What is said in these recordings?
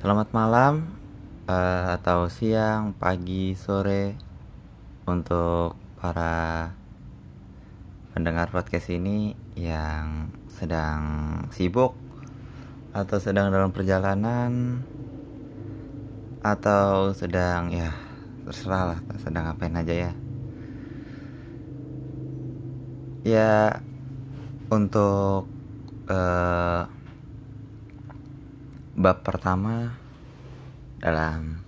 Selamat malam uh, atau siang, pagi, sore untuk para pendengar podcast ini yang sedang sibuk atau sedang dalam perjalanan atau sedang ya terserah lah sedang ngapain aja ya. Ya untuk uh, bab pertama dalam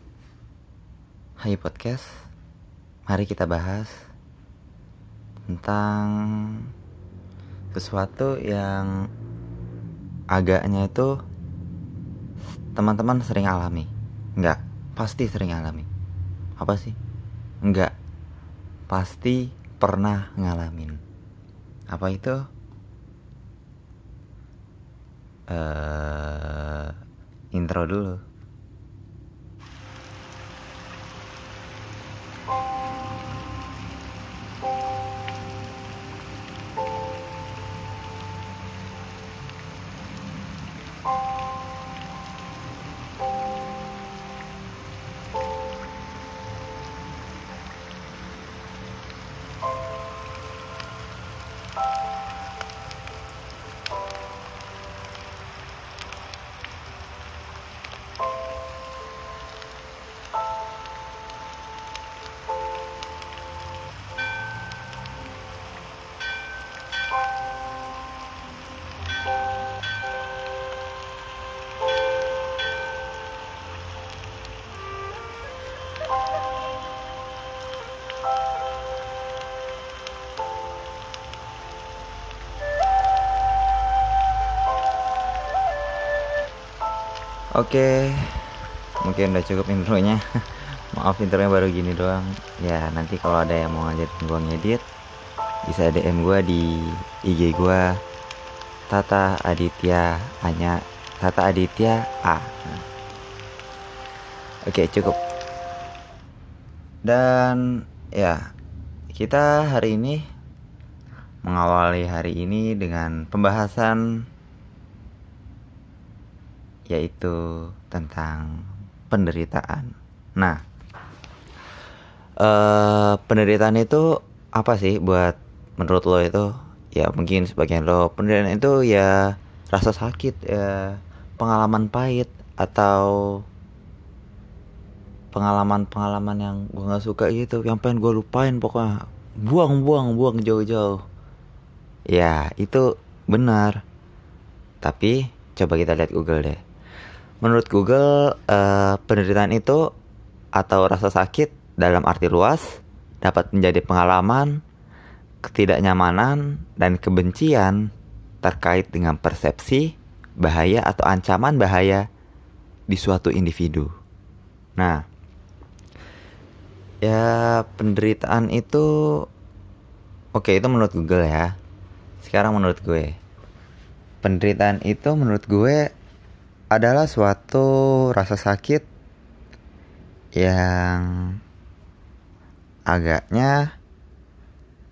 Hai Podcast Mari kita bahas Tentang Sesuatu yang Agaknya itu Teman-teman sering alami Enggak, pasti sering alami Apa sih? Enggak Pasti pernah ngalamin Apa itu? Eh intro dulu. Oke, mungkin udah cukup intronya. Maaf intronya baru gini doang. Ya nanti kalau ada yang mau ngajarin gue ngedit, bisa DM gue di IG gue Tata Aditya hanya Tata Aditya A. Oke cukup. Dan ya kita hari ini mengawali hari ini dengan pembahasan yaitu tentang penderitaan. Nah, uh, penderitaan itu apa sih buat menurut lo itu? Ya mungkin sebagian lo penderitaan itu ya rasa sakit ya pengalaman pahit atau pengalaman-pengalaman yang gue nggak suka gitu yang pengen gue lupain pokoknya buang buang buang jauh-jauh ya itu benar tapi coba kita lihat Google deh Menurut Google, uh, penderitaan itu atau rasa sakit dalam arti luas dapat menjadi pengalaman, ketidaknyamanan, dan kebencian terkait dengan persepsi, bahaya atau ancaman bahaya di suatu individu. Nah, ya penderitaan itu oke itu menurut Google ya. Sekarang menurut gue. Penderitaan itu menurut gue adalah suatu rasa sakit yang agaknya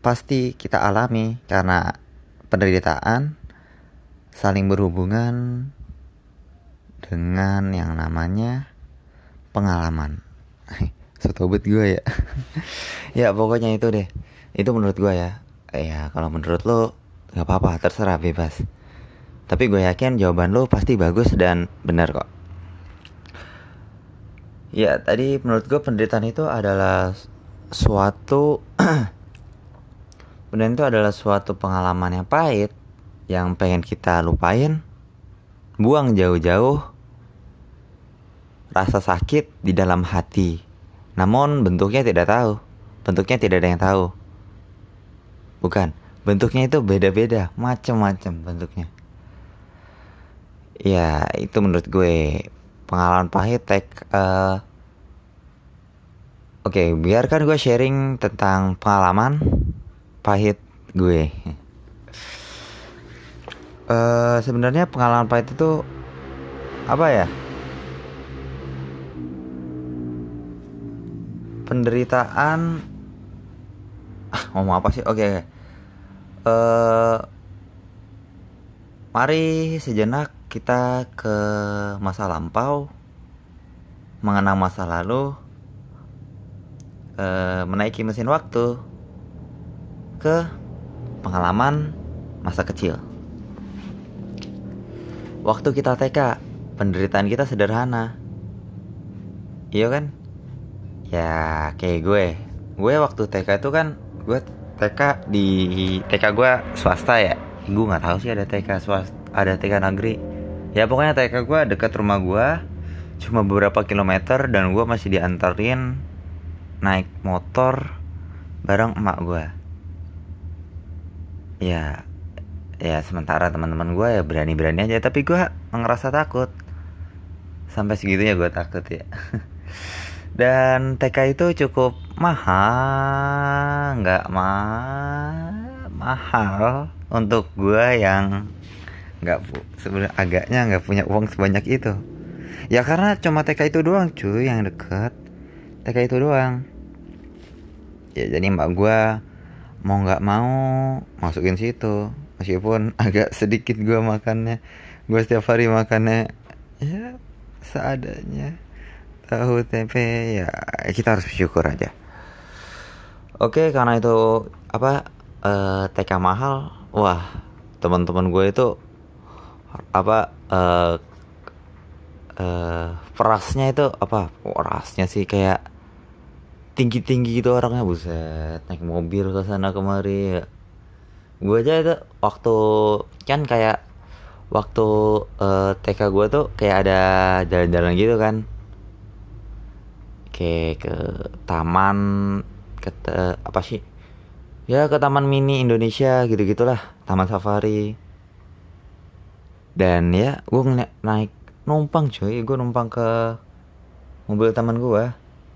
pasti kita alami karena penderitaan saling berhubungan dengan yang namanya pengalaman. Setobet gue ya. ya pokoknya itu deh. Itu menurut gue ya. Ya kalau menurut lo nggak apa-apa terserah bebas. Tapi gue yakin jawaban lo pasti bagus dan benar kok. Ya, tadi menurut gue penderitaan itu adalah suatu penderitaan itu adalah suatu pengalaman yang pahit yang pengen kita lupain, buang jauh-jauh rasa sakit di dalam hati. Namun bentuknya tidak tahu, bentuknya tidak ada yang tahu. Bukan, bentuknya itu beda-beda, macam-macam bentuknya ya itu menurut gue. Pengalaman pahit tek uh, oke okay, biarkan gue sharing tentang pengalaman pahit gue. Uh, sebenarnya pengalaman pahit itu apa ya? Penderitaan ah ngomong apa sih? Oke uh, mari sejenak kita ke masa lampau mengenang masa lalu uh, menaiki mesin waktu ke pengalaman masa kecil. Waktu kita TK penderitaan kita sederhana. Iya kan? Ya kayak gue. Gue waktu TK itu kan gue TK di TK gue swasta ya. Gue nggak tahu sih ada TK swasta ada TK negeri ya pokoknya TK gue dekat rumah gue cuma beberapa kilometer dan gue masih diantarin naik motor bareng emak gue ya ya sementara teman-teman gue ya berani-berani aja tapi gue ngerasa takut. Sampai segitunya gue takut ya. Dan TK itu cukup mahal nggak ma mahal untuk gue yang nggak sebenarnya agaknya nggak punya uang sebanyak itu. Ya karena cuma TK itu doang cuy yang deket. TK itu doang. Ya jadi mbak gue mau nggak mau masukin situ. Meskipun agak sedikit gue makannya. Gue setiap hari makannya ya seadanya. Tahu tempe ya kita harus bersyukur aja. Oke karena itu apa uh, TK mahal. Wah teman-teman gue itu apa uh, uh, perasnya itu apa? Perasnya sih kayak tinggi tinggi gitu orangnya? Buset naik mobil ke sana kemari ya. Gue aja itu waktu kan kayak waktu uh, TK gue tuh kayak ada jalan-jalan gitu kan. Kayak ke taman ke apa sih? Ya ke taman mini Indonesia gitu gitulah taman safari dan ya gue naik numpang cuy. Gue numpang ke mobil teman gue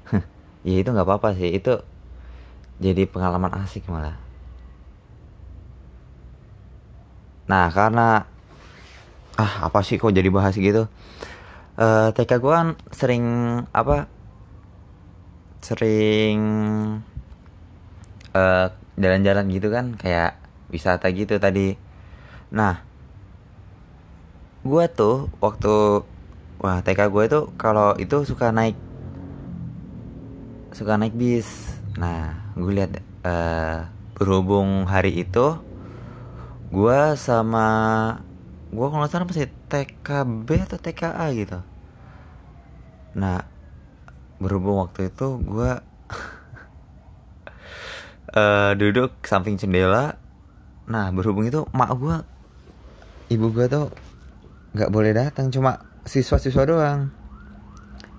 ya itu nggak apa-apa sih. Itu jadi pengalaman asik malah. Nah karena ah apa sih kok jadi bahas gitu? Uh, TK gue kan sering apa sering eh, jalan-jalan gitu kan. Kayak wisata gitu tadi. Nah gue tuh waktu wah TK gue tuh kalau itu suka naik suka naik bis. Nah gue lihat uh, berhubung hari itu gue sama gue kalau salah masih TKB atau TKA gitu. Nah berhubung waktu itu gue uh, duduk samping jendela. Nah berhubung itu mak gue ibu gue tuh nggak boleh datang cuma siswa-siswa doang.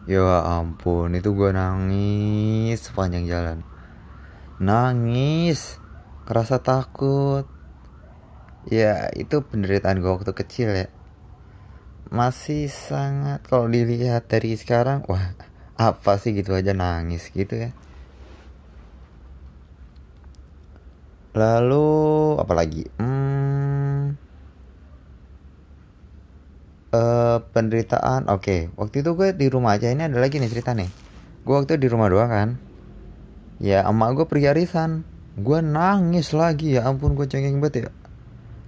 Ya ampun itu gue nangis sepanjang jalan. Nangis kerasa takut. Ya itu penderitaan gue waktu kecil ya. Masih sangat kalau dilihat dari sekarang wah apa sih gitu aja nangis gitu ya. Lalu apalagi? Hmm, uh, penderitaan oke. Okay. waktu itu gue di rumah aja ini ada lagi nih cerita nih. Gue waktu di rumah doang kan. Ya emak gue pergi arisan. Gue nangis lagi ya ampun gue cengeng banget ya.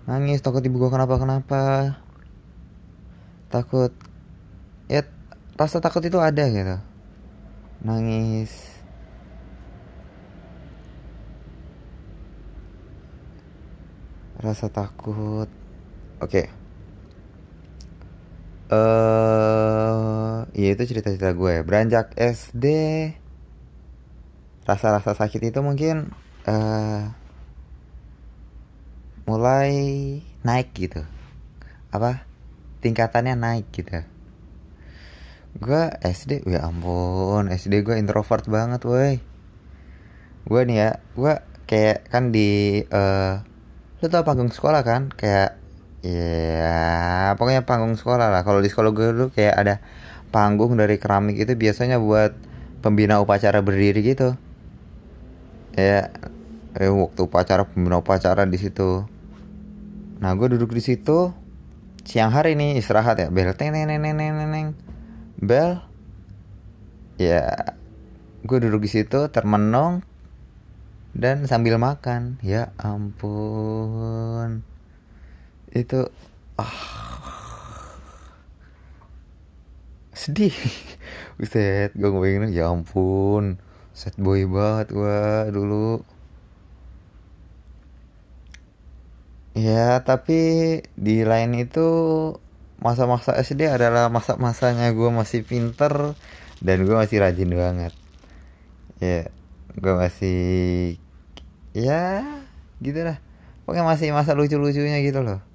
Nangis takut ibu gue kenapa kenapa takut ya rasa takut itu ada gitu. Nangis. Rasa takut. Oke. okay. Eh uh, ya itu cerita-cerita gue. Beranjak SD rasa-rasa sakit itu mungkin uh, mulai naik gitu. Apa? Tingkatannya naik gitu. Gue SD ya ampun SD gue introvert banget woi. Gue nih ya gue kayak kan di uh, lu tau panggung sekolah kan? Kayak ya pokoknya panggung sekolah lah. Kalau di sekolah gue dulu kayak ada panggung dari keramik itu biasanya buat pembina upacara berdiri gitu. Ya eh, waktu upacara pembina upacara di situ. Nah gue duduk di situ siang hari nih istirahat ya. Bel teng neng neng neng neng bel ya gue duduk di situ termenung dan sambil makan. Ya ampun itu ah. Sedih. Buset gue ngebayangin ya ampun. Sad boy banget gua dulu. Ya tapi di lain itu masa-masa SD adalah masa-masanya gue masih pinter dan gue masih rajin banget. Ya gue masih ya gitu lah pokoknya masih masa lucu-lucunya gitu loh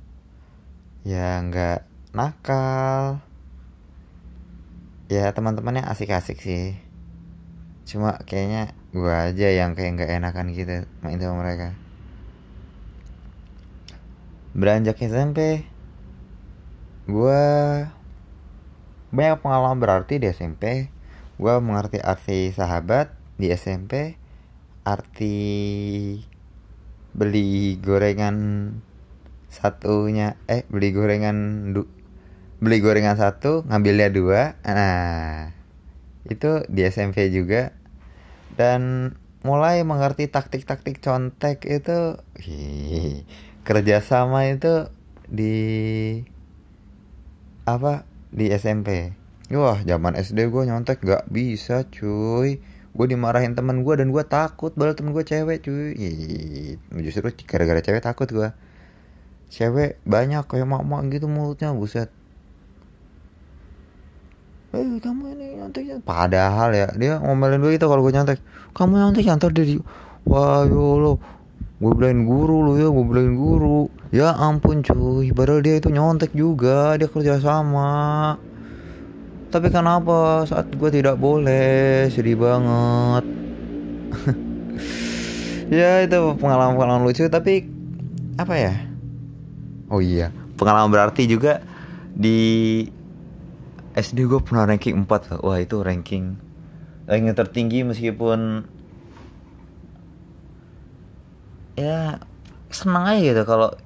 ya nggak nakal. Ya teman-temannya asik-asik sih. Cuma kayaknya gue aja yang kayak nggak enakan gitu main sama mereka. Beranjak SMP gue banyak pengalaman berarti di SMP gue mengerti arti sahabat di SMP arti beli gorengan satunya eh beli gorengan du, beli gorengan satu ngambilnya dua. Nah itu di SMP juga. Dan mulai mengerti taktik-taktik contek itu hi, kerjasama itu di apa di SMP wah zaman SD gue nyontek gak bisa cuy. Gue dimarahin teman gue dan gue takut balas temen gue cewek cuy. Ih, justru gara-gara cewek takut gue cewek banyak kayak mak-mak gitu mulutnya buset. Eh kamu ini nyontek padahal ya dia ngomelin gue itu kalau gue nyontek. Kamu nyontek nyantar dari wah yo lo gue bilangin guru lu ya gue bilangin guru. Ya ampun cuy. Padahal dia itu nyontek juga dia kerja sama. Tapi kenapa saat gue tidak boleh? Sedih banget. Ya itu pengalaman-pengalaman lucu tapi apa ya oh iya. Pengalaman berarti juga di SD gue pernah ranking 4 wah itu ranking ranking tertinggi meskipun ya senang aja gitu kalau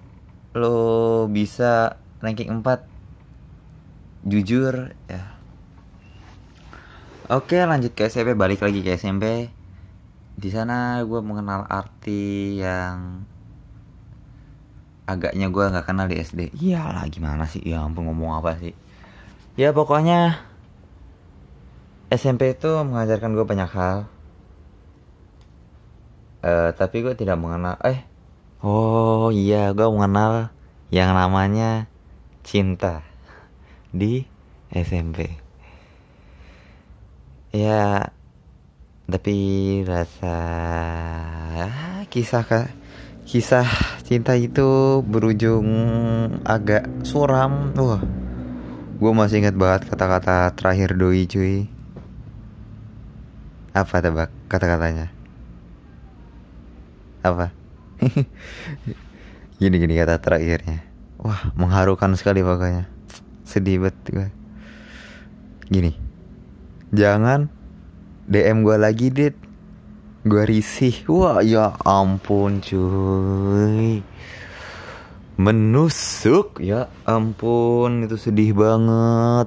lo bisa ranking 4 jujur ya. Oke lanjut ke SMP balik lagi ke SMP di sana gue mengenal arti yang agaknya gue nggak kenal di SD iyalah gimana sih? Ya ampun ngomong apa sih? Ya pokoknya SMP itu mengajarkan gue banyak hal. Uh, tapi gue tidak mengenal eh oh iya gue mengenal yang namanya cinta di SMP ya tapi rasa ah, kisah kisah cinta itu berujung agak suram. Wah gue masih ingat banget kata-kata terakhir doi cuy. Apa tebak kata-katanya? Apa? Gini gini kata terakhirnya. Wah mengharukan sekali pokoknya. Sedih banget gue gini jangan DM gue lagi dit gue risih. Wah ya ampun cuy. Menusuk. Ya ampun itu sedih banget.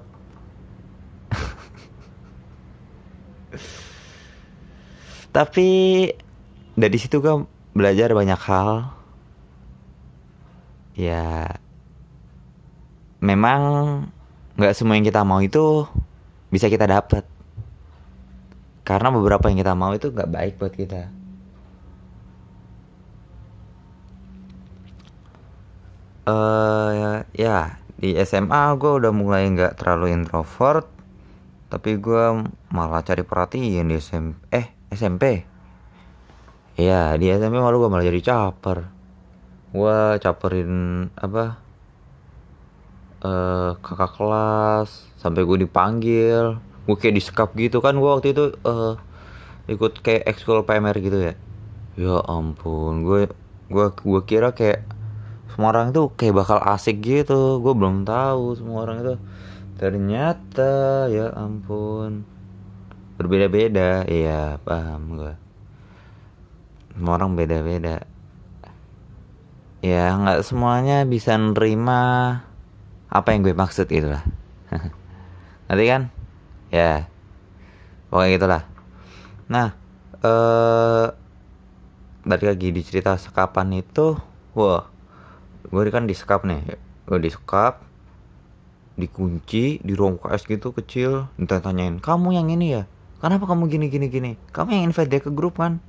Tapi dari situ gue belajar banyak hal. Ya memang nggak semua yang kita mau itu bisa kita dapat karena beberapa yang kita mau itu nggak baik buat kita. Uh, ya di SMA gue udah mulai nggak terlalu introvert tapi gue malah cari perhatian di SMP eh SMP Iya di SMP malu gue malah jadi caper. Gue caperin apa uh, kakak kelas sampai gue dipanggil gue kayak di sekap gitu kan gue waktu itu uh, ikut kayak ekskul PMR gitu ya. Ya ampun gue gue gue kira kayak semua orang tuh kayak bakal asik gitu. Gue belum tahu semua orang itu. Ternyata ya ampun berbeda-beda. Iya paham gue semua orang beda-beda. Ya nggak semuanya bisa nerima apa yang gue maksud itulah nanti kan ya. Pokoknya gitulah. Nah eh balik lagi di cerita sekapan itu wah gue kan di sekap nih. Gue di sekap dikunci di ruang UKS gitu kecil. Entah tanyain kamu yang ini ya? Kenapa kamu gini gini gini? Kamu yang invite dia ke grup kan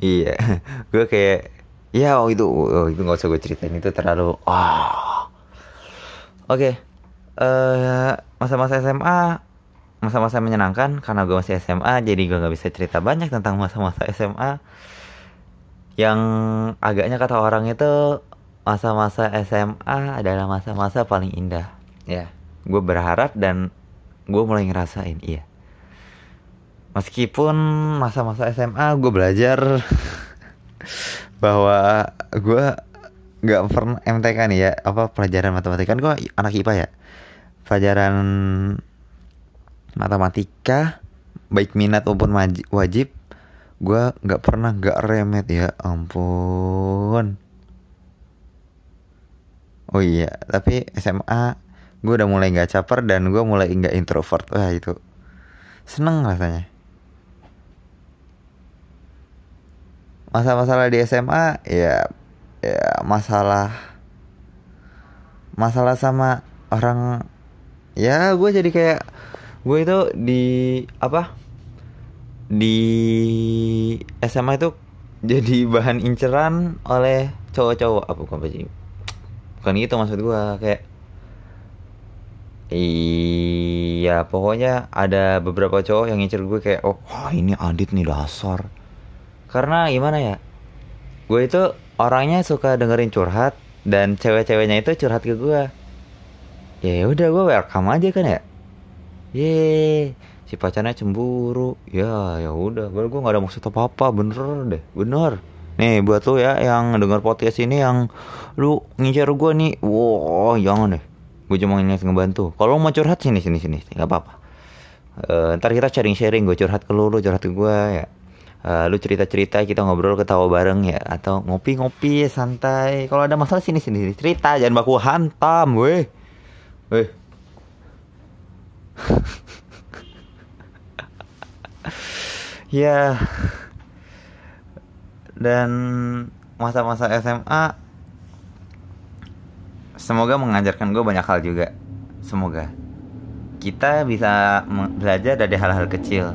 iya. Gue kayak ya oh itu oh, itu nggak usah gue ceritain itu terlalu ah oke okay. uh, masa-masa SMA masa-masa menyenangkan karena gue masih SMA jadi gue nggak bisa cerita banyak tentang masa-masa SMA yang agaknya kata orang itu masa-masa SMA adalah masa-masa paling indah. Ya gue berharap dan gue mulai ngerasain iya. Meskipun masa-masa SMA gue belajar bahwa gue nggak pernah MTK nih ya apa pelajaran matematika. Kan gue anak IPA ya pelajaran matematika baik minat maupun wajib gue nggak pernah nggak remet ya ampun. Oh iya tapi SMA gue udah mulai nggak caper dan gue mulai nggak introvert. Wah itu seneng rasanya. Masa-masalah di SMA ya ya masalah masalah sama orang ya gue jadi kayak gue itu di apa? Di SMA itu jadi bahan inceran oleh cowok-cowok. Apa bukan bukan gitu maksud gue kayak iya pokoknya ada beberapa cowok yang incer gue kayak oh wah ini Adit nih dasar. Karena gimana ya? Gue itu orangnya suka dengerin curhat dan cewek-ceweknya itu curhat ke gue ya udah gue welcome aja kan ya? Ye si pacarnya cemburu. Ya ya udah. Gue gak ada maksud apa apa bener deh. Bener. Nih buat lu ya yang dengar podcast ini yang lu ngincar gue nih. Wow jangan deh. Gue cuma ingin ngebantu. Kalau mau curhat sini sini sini. Nggak apa apa uh, ntar kita sharing sharing gue curhat ke lu lu curhat ke gue ya. Uh, lu cerita cerita kita ngobrol ketawa bareng ya. Atau ngopi ngopi santai. Kalau ada masalah sini sini. Cerita jangan baku hantam weh weh ya. Dan masa-masa SMA semoga mengajarkan gue banyak hal juga. Semoga kita bisa belajar dari hal-hal kecil.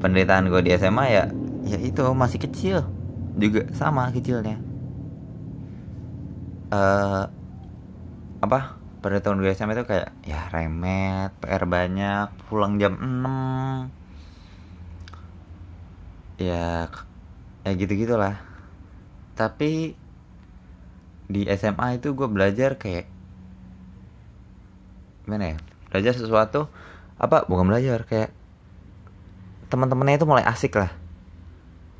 Penderitaan gue di SMA ya ya itu masih kecil juga sama kecilnya. Uh, apa pada tahun gue SMA itu kayak ya remet PR banyak pulang jam 6 ya ya gitu gitulah tapi di SMA itu gue belajar kayak gimana ya belajar sesuatu apa bukan belajar kayak teman-temannya itu mulai asik lah.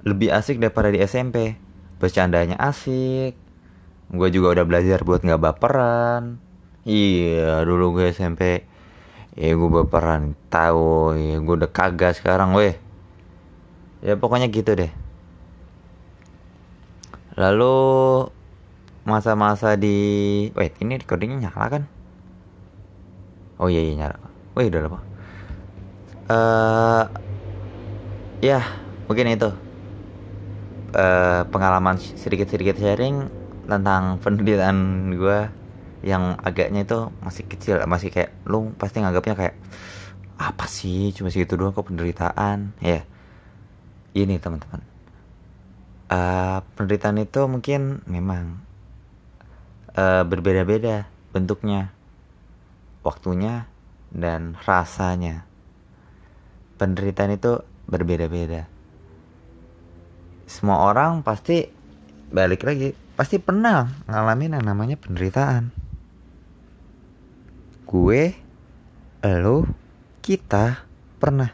Lebih asik daripada di SMP bercandanya asik gue juga udah belajar buat nggak baperan. Iya dulu gue SMP Ya gue berperan tahu ya gue udah kagak sekarang weh. Ya pokoknya gitu deh. Lalu masa-masa di wait ini recordingnya nyala kan? Oh iya iya nyala. Wih udah lupa uh, ya mungkin itu. Uh, pengalaman sedikit-sedikit sharing tentang penderitaan gue yang agaknya itu masih kecil masih kayak lu pasti nganggapnya kayak apa sih? Cuma segitu doang kok penderitaan. Ya. Ini teman-teman. Uh, penderitaan itu mungkin memang uh, berbeda-beda bentuknya waktunya dan rasanya. Penderitaan itu berbeda-beda. Semua orang pasti balik lagi pasti pernah ngalamin yang namanya penderitaan gue, lo, kita pernah.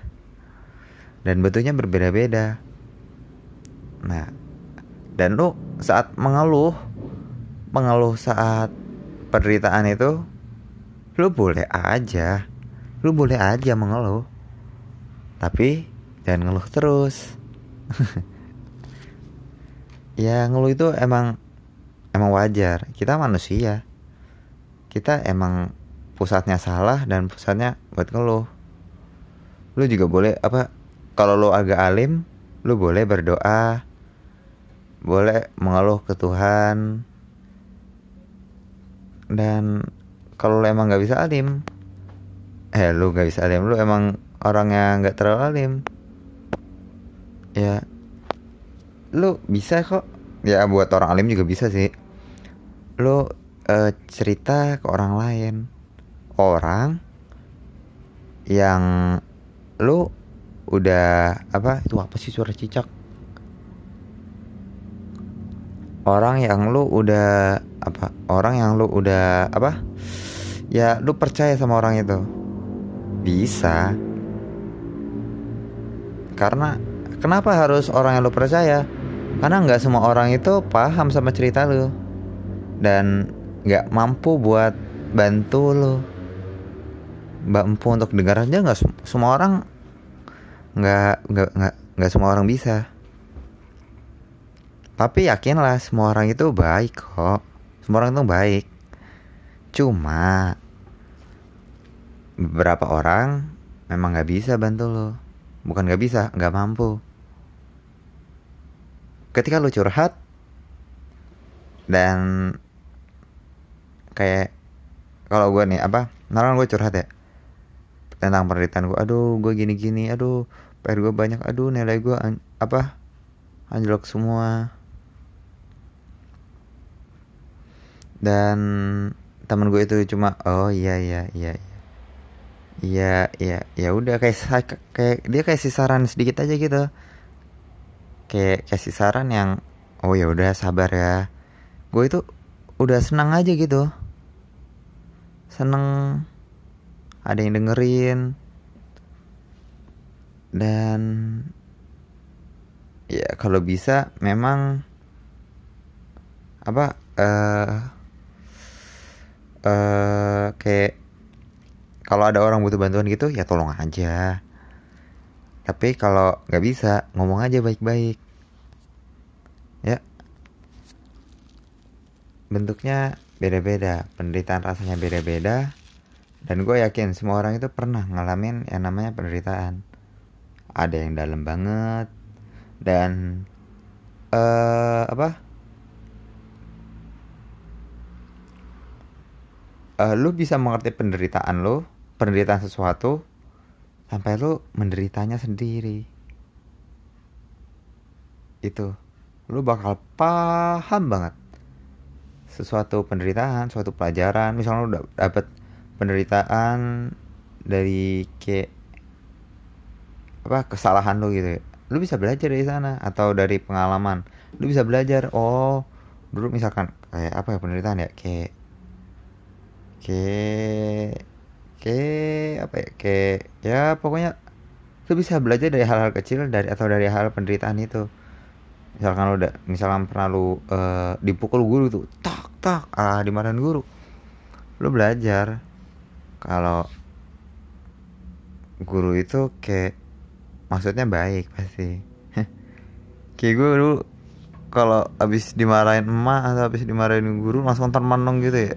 Dan bentuknya berbeda-beda. Nah, dan lo saat mengeluh, mengeluh saat penderitaan itu, lo boleh aja, lo boleh aja mengeluh. Tapi jangan ngeluh terus. ya ngeluh itu emang emang wajar. Kita manusia. Kita emang pusatnya salah dan pusatnya buat ngeluh. Lu juga boleh apa kalau lu agak alim lu boleh berdoa. Boleh mengeluh ke Tuhan. Dan kalau lu emang nggak bisa alim eh lu nggak bisa alim. Lu emang orang yang nggak terlalu alim. Ya lu bisa kok. Ya buat orang alim juga bisa sih lu uh, cerita ke orang lain. Orang yang lu udah apa itu apa sih suara cicak? Orang yang lu udah apa orang yang lu udah apa ya lu percaya sama orang itu. Bisa. Karena kenapa harus orang yang lu percaya? Karena nggak semua orang itu paham sama cerita lu dan nggak mampu buat bantu lu mampu untuk dengar aja nggak semua orang nggak nggak nggak nggak semua orang bisa. Tapi yakinlah semua orang itu baik kok. Semua orang itu baik. Cuma beberapa orang memang nggak bisa bantu lo. Bukan nggak bisa nggak mampu. Ketika lo curhat dan kayak kalau gue nih apa nalar gue curhat ya tentang penderitaan gue aduh gue gini gini aduh PR gue banyak aduh nilai gue apa anjlok semua dan temen gue itu cuma oh iya iya iya iya Iya, ya udah kayak kayak dia kasih saran sedikit aja gitu. Kayak kasih saran yang oh ya udah sabar ya. Gue itu udah senang aja gitu. Seneng ada yang dengerin. Dan ya kalau bisa memang apa eh uh, uh, kayak kalau ada orang butuh bantuan gitu ya tolong aja. Tapi kalau nggak bisa ngomong aja baik-baik. Ya. Bentuknya beda-beda penderitaan rasanya beda-beda. Dan gue yakin semua orang itu pernah ngalamin yang namanya penderitaan. Ada yang dalam banget dan uh, apa? Uh, lu bisa mengerti penderitaan lo penderitaan sesuatu sampai lu menderitanya sendiri. Itu. Lu bakal paham banget sesuatu penderitaan suatu pelajaran. Misalnya lu dapet penderitaan dari kayak apa kesalahan lu gitu. Lu bisa belajar dari sana atau dari pengalaman. Lu bisa belajar oh dulu misalkan kayak apa ya penderitaan ya? Kayak kayak kayak apa ya? Kayak ya pokoknya lu bisa belajar dari hal-hal kecil dari atau dari hal penderitaan itu misalkan udah misalkan pernah lu uh, dipukul guru tuh tak tak ah dimarahin guru. Lu belajar kalau guru itu kayak maksudnya baik pasti. Kayak gue dulu kalau abis dimarahin emak atau abis dimarahin guru langsung termenung gitu ya.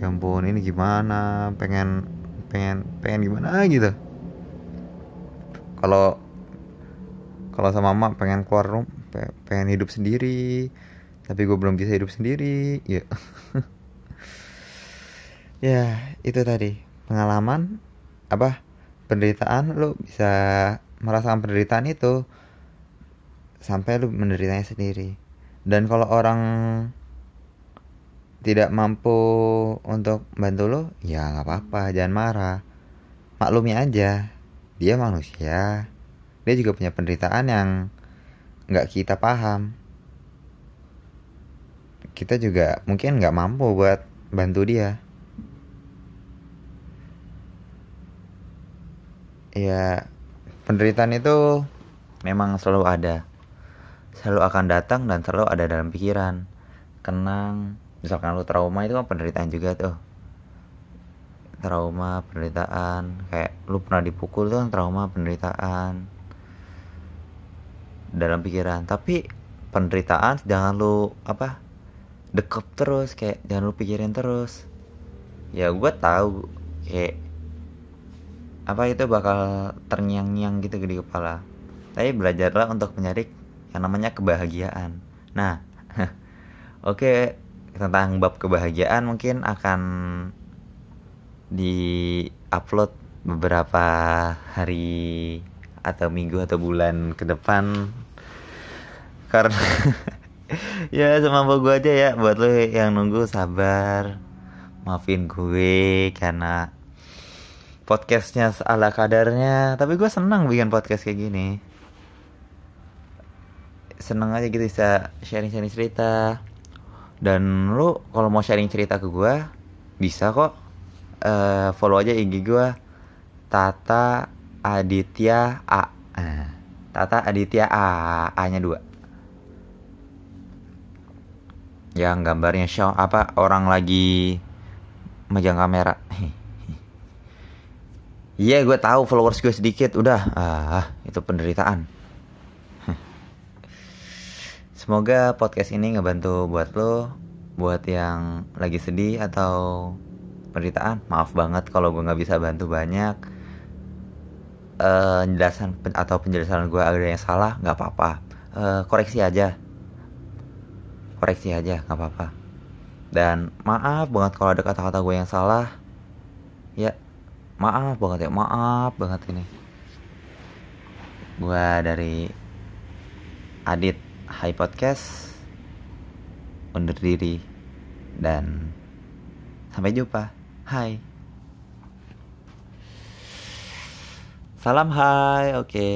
Ya ampun ini gimana? Pengen pengen pengen gimana gitu. Kalau kalau sama mama pengen keluar rum pengen hidup sendiri. Tapi gue belum bisa hidup sendiri ya. Ya itu tadi. Pengalaman apa penderitaan lo bisa merasakan penderitaan itu sampai lu menderitanya sendiri. Dan kalau orang tidak mampu untuk bantu lo ya nggak apa-apa jangan marah. Maklumi aja dia manusia dia juga punya penderitaan yang nggak kita paham. Kita juga mungkin nggak mampu buat bantu dia. Ya penderitaan itu memang selalu ada. Selalu akan datang dan selalu ada dalam pikiran. Kenang misalkan lu trauma itu kan penderitaan juga tuh. Trauma penderitaan kayak lu pernah dipukul tuh kan trauma penderitaan dalam pikiran. Tapi penderitaan jangan lu apa dekep terus kayak jangan lu pikirin terus. Ya gue tahu kayak apa itu bakal terngiang-ngiang gitu di kepala. Tapi belajarlah untuk mencari yang namanya kebahagiaan. Nah oke okay, tentang bab kebahagiaan mungkin akan di upload beberapa hari atau minggu atau bulan ke depan. Karena ya semampu gue aja ya buat lo yang nunggu sabar maafin gue karena podcastnya ala kadarnya. Tapi gue senang bikin podcast kayak gini. Seneng aja gitu bisa sharing-sharing cerita. Dan lo kalau mau sharing cerita ke gue bisa kok. Uh, follow aja IG gue Tata Aditya A uh, Tata Aditya A A nya dua yang gambarnya show apa orang lagi megang kamera Iya yeah, gue tahu followers gue sedikit udah ah itu penderitaan. Semoga podcast ini ngebantu buat lo, buat yang lagi sedih atau penderitaan. Maaf banget kalau gue nggak bisa bantu banyak. Uh, penjelasan atau penjelasan gue ada yang salah nggak apa-apa. Uh, koreksi aja, koreksi aja nggak apa-apa. Dan maaf banget kalau ada kata-kata gue yang salah. Ya maaf banget ya maaf banget ini gue dari Adit High Podcast undur diri dan sampai jumpa hai salam hai. Oke.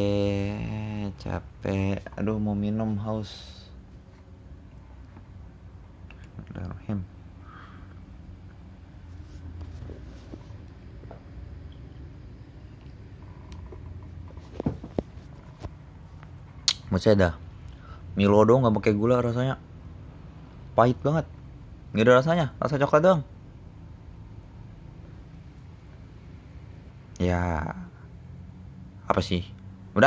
Capek. Aduh mau minum haus. Bismillahirrahmanirrahim. Masih ada? Milo dong nggak pakai gula rasanya. Pahit banget. Nggak ada rasanya. Rasa coklat doang. Ya apa sih